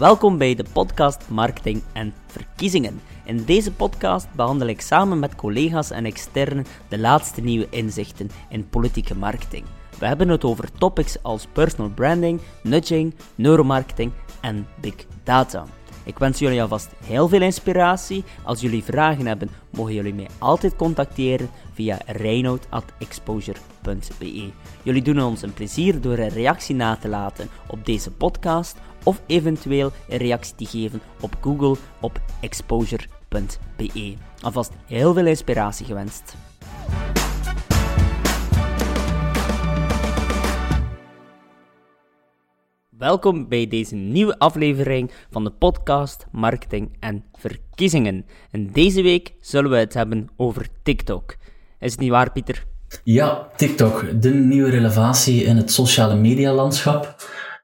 Welkom bij de podcast Marketing en Verkiezingen. In deze podcast behandel ik samen met collega's en externen de laatste nieuwe inzichten in politieke marketing. We hebben het over topics als personal branding, nudging, neuromarketing en big data. Ik wens jullie alvast heel veel inspiratie. Als jullie vragen hebben, mogen jullie mij altijd contacteren via reinoud.exposure.be. Jullie doen ons een plezier door een reactie na te laten op deze podcast of eventueel een reactie te geven op Google op exposure.be. Alvast heel veel inspiratie gewenst. Welkom bij deze nieuwe aflevering van de podcast Marketing en Verkiezingen. En deze week zullen we het hebben over TikTok. Is het niet waar, Pieter? Ja, TikTok, de nieuwe relevatie in het sociale media landschap.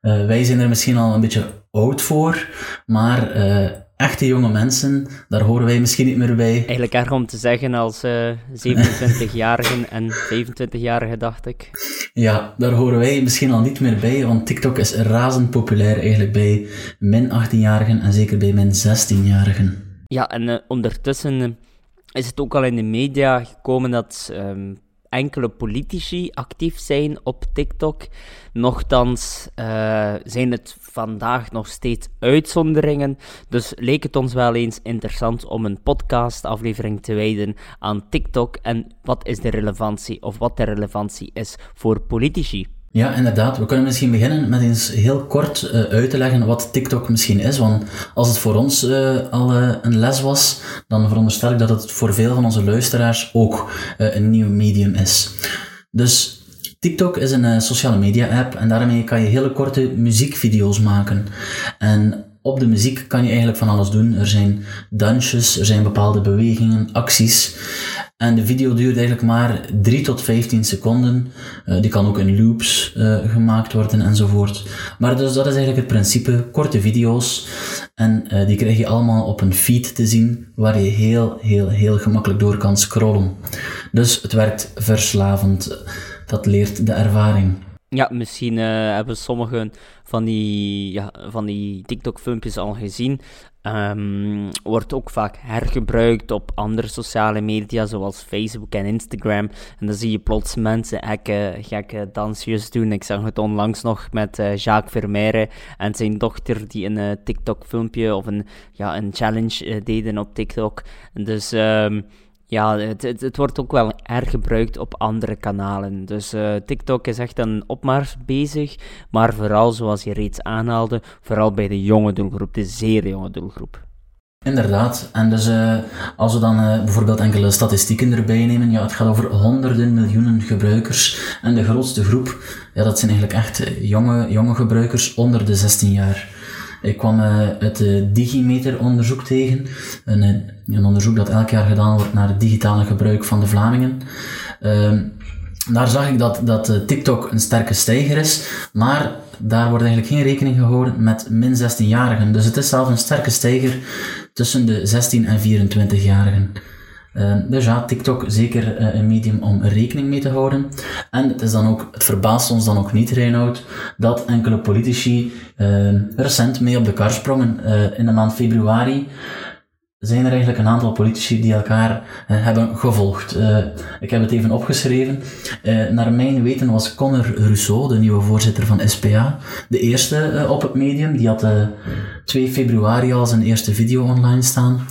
Uh, wij zijn er misschien al een beetje oud voor, maar uh, echte jonge mensen, daar horen wij misschien niet meer bij. Eigenlijk erg om te zeggen als uh, 27-jarigen en 25-jarigen, dacht ik. Ja, daar horen wij misschien al niet meer bij, want TikTok is razend populair eigenlijk bij min 18-jarigen en zeker bij min 16-jarigen. Ja, en ondertussen is het ook al in de media gekomen dat um, enkele politici actief zijn op TikTok. Nochtans uh, zijn het vandaag nog steeds uitzonderingen. Dus leek het ons wel eens interessant om een podcastaflevering te wijden aan TikTok en wat is de relevantie of wat de relevantie is voor politici. Ja, inderdaad. We kunnen misschien beginnen met eens heel kort uh, uit te leggen wat TikTok misschien is. Want als het voor ons uh, al uh, een les was, dan veronderstel ik dat het voor veel van onze luisteraars ook een nieuw medium is. Dus TikTok is een sociale media app en daarmee kan je hele korte muziekvideo's maken. En op de muziek kan je eigenlijk van alles doen. Er zijn dansjes, er zijn bepaalde bewegingen, acties. En de video duurt eigenlijk maar 3 tot 15 seconden. Uh, die kan ook in loops uh, gemaakt worden enzovoort. Maar dus dat is eigenlijk het principe. Korte video's. En uh, die krijg je allemaal op een feed te zien, waar je heel, heel, heel gemakkelijk door kan scrollen. Dus het werkt verslavend. Dat leert de ervaring. Ja, misschien hebben sommigen van die, ja, van die TikTok-filmpjes al gezien. Um, wordt ook vaak hergebruikt op andere sociale media, zoals Facebook en Instagram. En dan zie je plots mensen gekke, gekke dansjes doen. Ik zag het onlangs nog met uh, Jacques Vermeire en zijn dochter, die een uh, TikTok-filmpje of een, ja, een challenge deden op TikTok. Dus... Um, ja, het, wordt ook wel erg gebruikt op andere kanalen. Dus uh, TikTok is echt een opmars bezig, maar vooral, zoals je reeds aanhaalde, vooral bij de jonge doelgroep, de zeer jonge doelgroep. Inderdaad, en dus uh, als we dan uh, bijvoorbeeld enkele statistieken erbij nemen, ja, het gaat over honderden miljoenen gebruikers. En de grootste groep, ja, dat zijn eigenlijk echt jonge, jonge gebruikers onder de 16 jaar. Ik kwam uh, het uh, Digimeter-onderzoek tegen. Een, eh, een, onderzoek dat elk jaar gedaan wordt naar het digitale gebruik van de Vlamingen. Uh, daar zag ik dat, dat TikTok een sterke stijger is, maar daar wordt eigenlijk geen rekening gehouden met min 16-jarigen. Dus het is zelfs een sterke stijger tussen de 16 en 24-jarigen. Uh, dus ja, TikTok zeker uh, een medium om rekening mee te houden. En het, is dan ook, het verbaast ons dan ook niet, Reinoud, dat enkele politici uh, recent mee op de kar sprongen. in de maand februari zijn er eigenlijk een aantal politici die elkaar uh, hebben gevolgd. Ik heb het even opgeschreven. Naar mijn weten was Conor Rousseau, de nieuwe voorzitter van SPA, de eerste op het medium. Die had 2 februari al zijn eerste video online staan.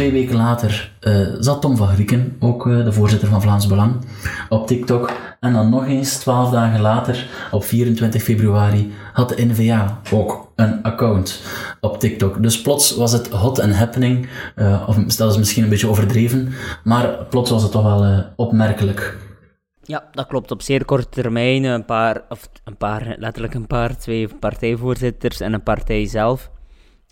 Twee weken later zat Tom van Grieken, ook de voorzitter van Vlaams Belang, op TikTok. En dan nog eens, twaalf dagen later, op 24 februari, had de NVA ook een account op TikTok. Dus plots was het hot and happening, uh, of dat is misschien een beetje overdreven, maar plots was het toch wel opmerkelijk. Ja, dat klopt. Op zeer korte termijn een paar, of een paar, letterlijk een paar, twee partijvoorzitters en een partij zelf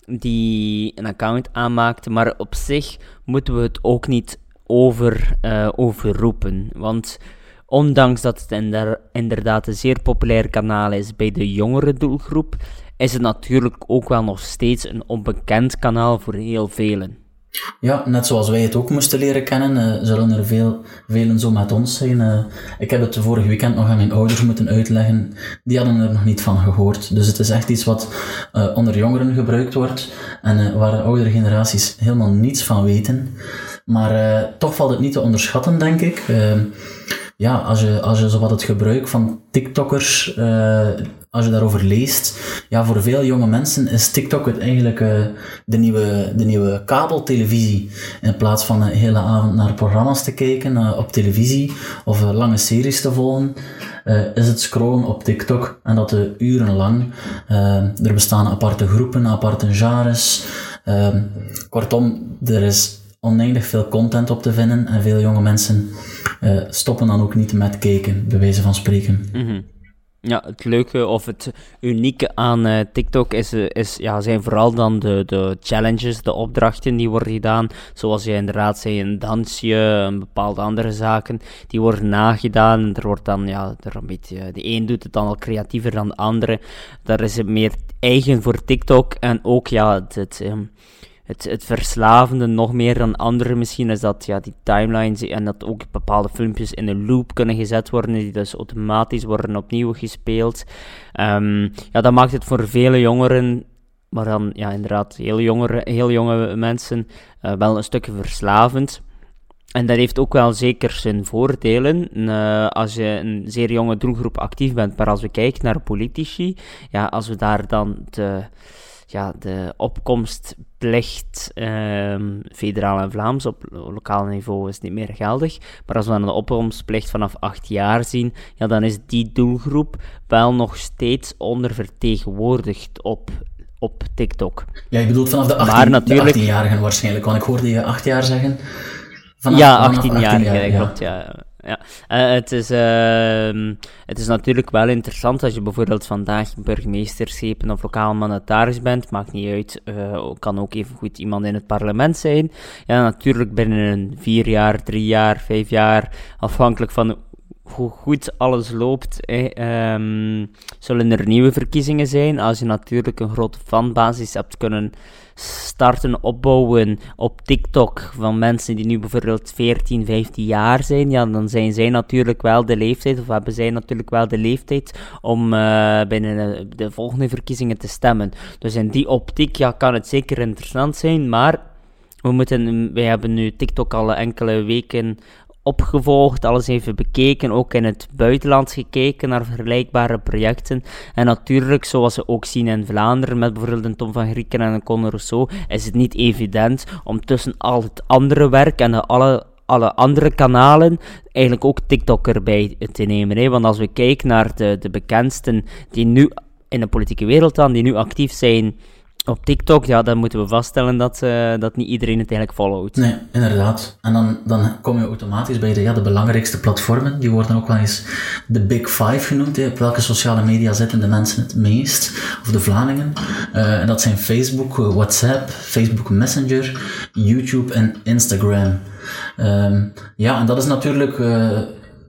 die een account aanmaakten. Maar op zich moeten we het ook niet over, uh, overroepen. Want ondanks dat het inderdaad een zeer populair kanaal is bij de jongere doelgroep, is het natuurlijk ook wel nog steeds een onbekend kanaal voor heel velen. Ja, net zoals wij het ook moesten leren kennen, uh, zullen er veel, velen zo met ons zijn. Uh, ik heb het vorige weekend nog aan mijn ouders moeten uitleggen. Die hadden er nog niet van gehoord. Dus het is echt iets wat uh, onder jongeren gebruikt wordt en waar de oudere generaties helemaal niets van weten. Maar toch valt het niet te onderschatten, denk ik ja, als je, als je zo wat het gebruik van TikTokkers, als je daarover leest, ja, voor veel jonge mensen is TikTok het eigenlijk uh, de, nieuwe, de nieuwe kabeltelevisie. In plaats van een hele avond naar programma's te kijken uh, op televisie of lange series te volgen, is het scrollen op TikTok en dat urenlang. er bestaan aparte groepen, aparte genres. kortom, er is oneindig veel content op te vinden en veel jonge mensen stoppen dan ook niet met kijken, bij wijze van spreken. Mm Ja, het leuke of het unieke aan uh, TikTok is, eh, is, ja, zijn vooral dan de, de challenges, de opdrachten die worden gedaan. Zoals je inderdaad zei, een dansje, een bepaalde andere zaken, die worden nagedaan. En er wordt dan, ja, er een beetje, de een doet het dan al creatiever dan de andere. Daar is het meer eigen voor TikTok. En ook, ja, het, um, het, het verslavende nog meer dan anderen misschien is dat ja, die timelines en dat ook bepaalde filmpjes in een loop kunnen gezet worden, die dus automatisch worden opnieuw gespeeld. Um, ja, dat maakt het voor vele jongeren, maar dan ja, inderdaad heel, jongere, heel jonge mensen, uh, wel een stukje verslavend. En dat heeft ook wel zeker zijn voordelen uh, als je een zeer jonge doelgroep actief bent. Maar als we kijken naar politici, ja, als we daar dan de ja, de opkomstplicht um, federaal en Vlaams op lokaal niveau is niet meer geldig. Maar als we dan de opkomstplicht vanaf acht jaar zien, ja, dan is die doelgroep wel nog steeds ondervertegenwoordigd op op TikTok. Ja, je bedoelt vanaf de 18, natuurlijk... 18-jarigen waarschijnlijk, want ik hoorde je 8 jaar zeggen. Vanaf, ja, 18 jaar, ja. klopt, ja ja. Uh, het, is, uh, het is natuurlijk wel interessant als je bijvoorbeeld vandaag burgemeesterschepen of lokaal mandataris bent, maakt niet uit, uh, kan ook even goed iemand in het parlement zijn. Ja, natuurlijk binnen een vier jaar, drie jaar, vijf jaar, afhankelijk van hoe goed alles loopt, um, zullen er nieuwe verkiezingen zijn. Als je natuurlijk een grote fanbasis hebt kunnen starten opbouwen op TikTok van mensen die nu bijvoorbeeld 14, 15 jaar zijn, ja, dan zijn zij natuurlijk wel de leeftijd, of hebben zij natuurlijk wel de leeftijd om uh, binnen de volgende verkiezingen te stemmen. Dus in die optiek ja, kan het zeker interessant zijn, maar we moeten, wij hebben nu TikTok al enkele weken opgevolgd, alles even bekeken, ook in het buitenland gekeken naar vergelijkbare projecten. En natuurlijk, zoals we ook zien in Vlaanderen, met bijvoorbeeld een Tom van Grieken en een Conor Rousseau, is het niet evident om tussen al het andere werk en alle alle andere kanalen eigenlijk ook TikTok erbij te nemen. Hè? Want als we kijken naar de, de bekendsten die nu in de politieke wereld dan, die nu actief zijn op TikTok, ja, dan moeten we vaststellen dat, uh, dat niet iedereen het eigenlijk followt. Nee, inderdaad. En dan, dan kom je automatisch bij de, ja, de belangrijkste platformen. Die worden ook wel eens de Big Five genoemd. Hè. Op welke sociale media zitten de mensen het meest? Of de Vlamingen. Uh, en dat zijn Facebook, eh, WhatsApp, Facebook Messenger, YouTube en Instagram. Um, ja, en dat is natuurlijk...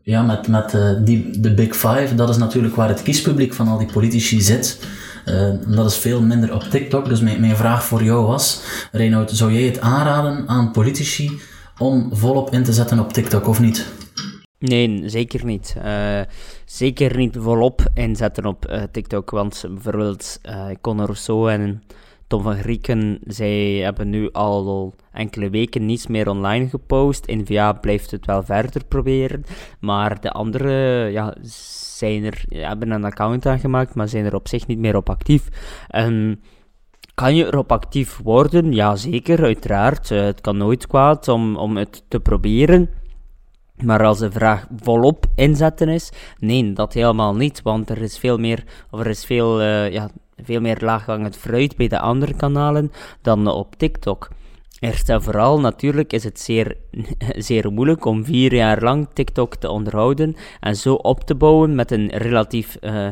Ja, met, met die, de Big Five, dat is natuurlijk waar het kiespubliek van al die politici zit. Uh, dat is veel minder op TikTok. Dus mijn, mijn vraag voor jou was, Reinoud, zou jij het aanraden aan politici om volop in te zetten op TikTok of niet? Nee, zeker niet. Uh, zeker niet volop inzetten op uh, TikTok, want bijvoorbeeld uh, Conor Rousseau en Tom van Grieken, zij hebben nu al enkele weken niets meer online gepost. NVA blijft het wel verder proberen, maar de andere ja, zijn er, hebben een account aangemaakt, maar zijn er op zich niet meer op actief. Um, kan je erop actief worden? Ja, zeker, uiteraard. Uh, het kan nooit kwaad om, om het te proberen. Maar als de vraag volop inzetten is, nee, dat helemaal niet. Want er is veel meer, of er is veel, uh, ja, veel meer laaghangend fruit bij de andere kanalen dan op TikTok. Eerst vooral, natuurlijk is het zeer, zeer moeilijk om vier jaar lang TikTok te onderhouden en zo op te bouwen met een relatief, uh,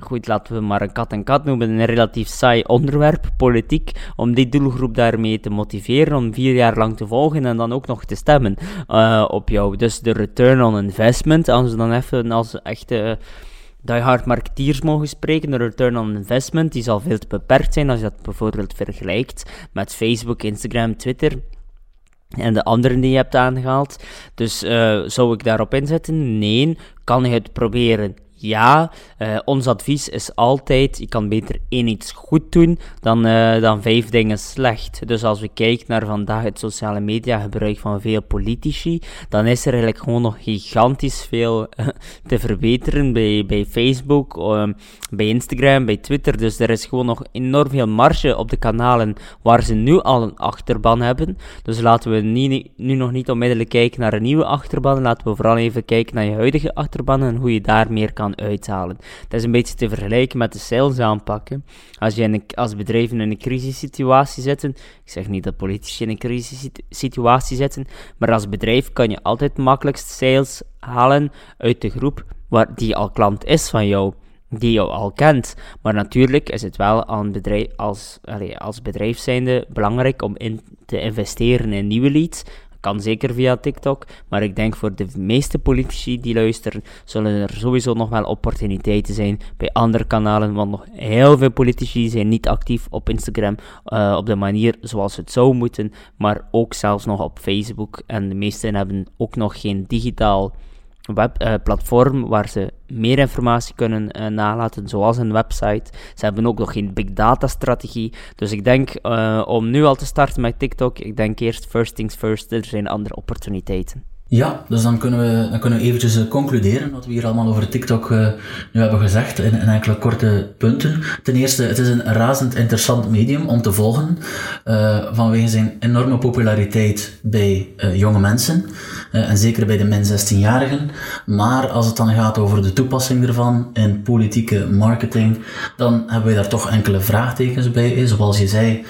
goed, laten we maar een kat en kat noemen, een relatief saai onderwerp, politiek, om die doelgroep daarmee te motiveren om vier jaar lang te volgen en dan ook nog te stemmen uh, op jou. Dus de return on investment, als we dan even als echte diehard marketeers mogen spreken, de return on investment, die zal veel te beperkt zijn als je dat bijvoorbeeld vergelijkt met Facebook, Instagram, Twitter. en de anderen die je hebt aangehaald. Dus uh, zou ik daarop inzetten? Nee. Kan je het proberen? Ja, uh, ons advies is altijd, je kan beter één iets goed doen dan, uh, dan vijf dingen slecht. Dus als we kijken naar vandaag het sociale media gebruik van veel politici, dan is er eigenlijk gewoon nog gigantisch veel uh, te verbeteren bij, bij Facebook, bij Instagram, bij Twitter. Dus er is gewoon nog enorm veel marge op de kanalen waar ze nu al een achterban hebben. Dus laten we nie, nu nog niet onmiddellijk kijken naar een nieuwe achterban. Laten we vooral even kijken naar je huidige achterban en hoe je daar meer kan uithalen. Dat is een beetje te vergelijken met de sales aanpakken. Als je in als bedrijven in een crisissituatie zitten, ik zeg niet dat politici in een crisissituatie zitten, maar als bedrijf kan je altijd makkelijkst sales halen uit de groep waar die al klant is van jou die jou al kent. Maar natuurlijk is het wel aan bedrijf, als, allez, als bedrijf zijnde belangrijk om in te investeren in nieuwe leads, kan zeker via TikTok, maar ik denk voor de meeste politici die luisteren, zullen er sowieso nog wel opportuniteiten zijn bij andere kanalen, want nog heel veel politici zijn niet actief op Instagram uh, op de manier zoals het zou moeten, maar ook zelfs nog op Facebook. En de meesten hebben ook nog geen digitaal webplatform uh, waar ze meer informatie kunnen uh, nalaten, zoals een website. Ze hebben ook nog geen big data strategie. Dus ik denk uh, om nu al te starten met TikTok, ik denk eerst first things first, er zijn andere opportuniteiten. Ja, dus dan kunnen we, dan kunnen we eventjes uh, concluderen wat we hier allemaal over TikTok uh, nu hebben gezegd in, enkele korte punten. Ten eerste, het is een razend interessant medium om te volgen uh, vanwege zijn enorme populariteit bij jonge mensen en zeker bij de min 16-jarigen. Maar als het dan gaat over de toepassing ervan in politieke marketing, dan hebben we daar toch enkele vraagtekens bij. Zoals je zei,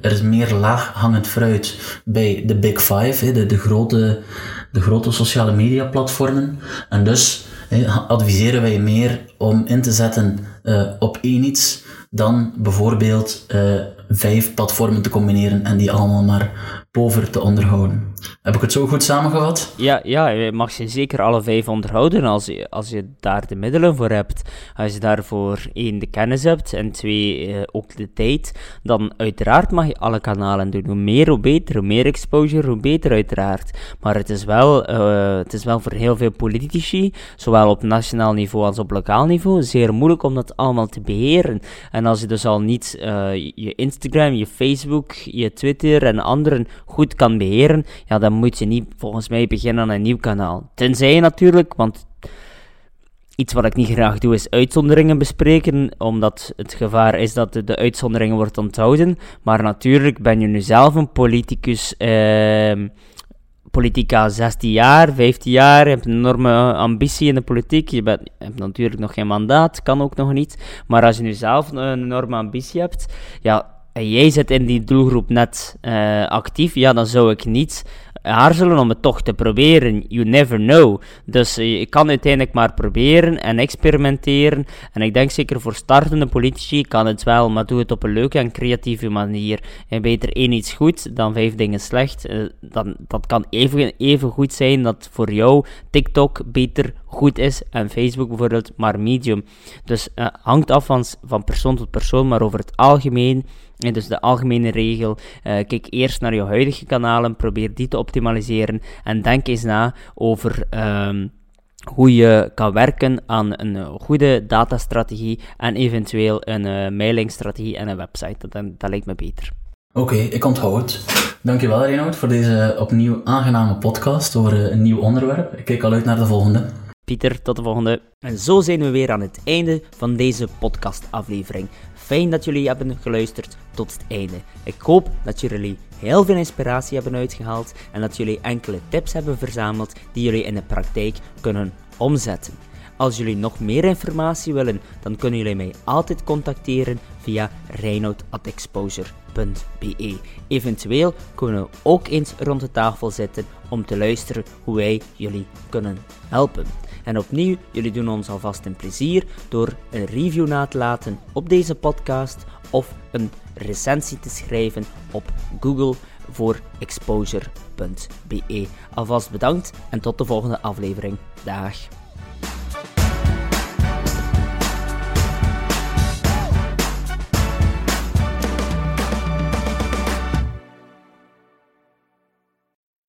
er is meer laag hangend fruit bij de Big Five, de, de grote de grote sociale media platformen. En dus adviseren wij meer om in te zetten uh, op één iets dan bijvoorbeeld uh, vijf platformen te combineren en die allemaal maar pover te onderhouden. Heb ik het zo goed samengevat? Ja, ja je mag ze zeker alle vijf onderhouden als je, als je daar de middelen voor hebt. Als je daarvoor één de kennis hebt en twee uh, ook de tijd, dan uiteraard mag je alle kanalen doen. Hoe meer, hoe beter. Hoe meer exposure, hoe beter uiteraard. Maar het is wel, uh, het is wel voor heel veel politici, zowel op nationaal niveau als op lokaal niveau, zeer moeilijk om dat allemaal te beheren. En als je dus al niet uh, je Instagram, je Facebook, je Twitter en anderen goed kan beheren, ja, dan moet je niet volgens mij beginnen aan een nieuw kanaal. Tenzij natuurlijk, want iets wat ik niet graag doe is uitzonderingen bespreken, omdat het gevaar is dat de, de uitzonderingen wordt onthouden. Maar natuurlijk ben je nu zelf een politicus. Uh, politica 16 jaar, 15 jaar, je hebt een enorme ambitie in de politiek, je, bent, je hebt natuurlijk nog geen mandaat, kan ook nog niet, maar als je nu zelf een enorme ambitie hebt, ja, en jij zit in die doelgroep net uh, actief, ja, dan zou ik niet aarzelen om het toch te proberen. You never know. Dus je kan uiteindelijk maar proberen en experimenteren. En ik denk zeker voor startende politici kan het wel, maar doe het op een leuke en creatieve manier. En beter één iets goed dan vijf dingen slecht. Uh, dan, dat kan even, even goed zijn dat voor jou TikTok beter goed is en Facebook bijvoorbeeld maar medium. Dus uh, hangt af van, van persoon tot persoon, maar over het algemeen en dus de algemene regel, uh, kijk eerst naar je huidige kanalen, probeer die te optimaliseren en denk eens na over um, hoe je kan werken aan een goede datastrategie en eventueel een uh, mailingstrategie en een website. Dat, dat lijkt me beter. Oké, ik onthoud. Dankjewel Renoud voor deze opnieuw aangename podcast over een nieuw onderwerp. Ik kijk al uit naar de volgende. Pieter, tot de volgende. En zo zijn we weer aan het einde van deze podcastaflevering. Fijn dat jullie hebben geluisterd tot het einde. Ik hoop dat jullie heel veel inspiratie hebben uitgehaald en dat jullie enkele tips hebben verzameld die jullie in de praktijk kunnen omzetten. Als jullie nog meer informatie willen, dan kunnen jullie mij altijd contacteren via reinoud.exposure.be. Eventueel kunnen we ook eens rond de tafel zitten om te luisteren hoe wij jullie kunnen helpen. En opnieuw, jullie doen ons alvast een plezier door een review na te laten op deze podcast of een recensie te schrijven op Google voor exposure.be. Alvast bedankt en tot de volgende aflevering. Dag.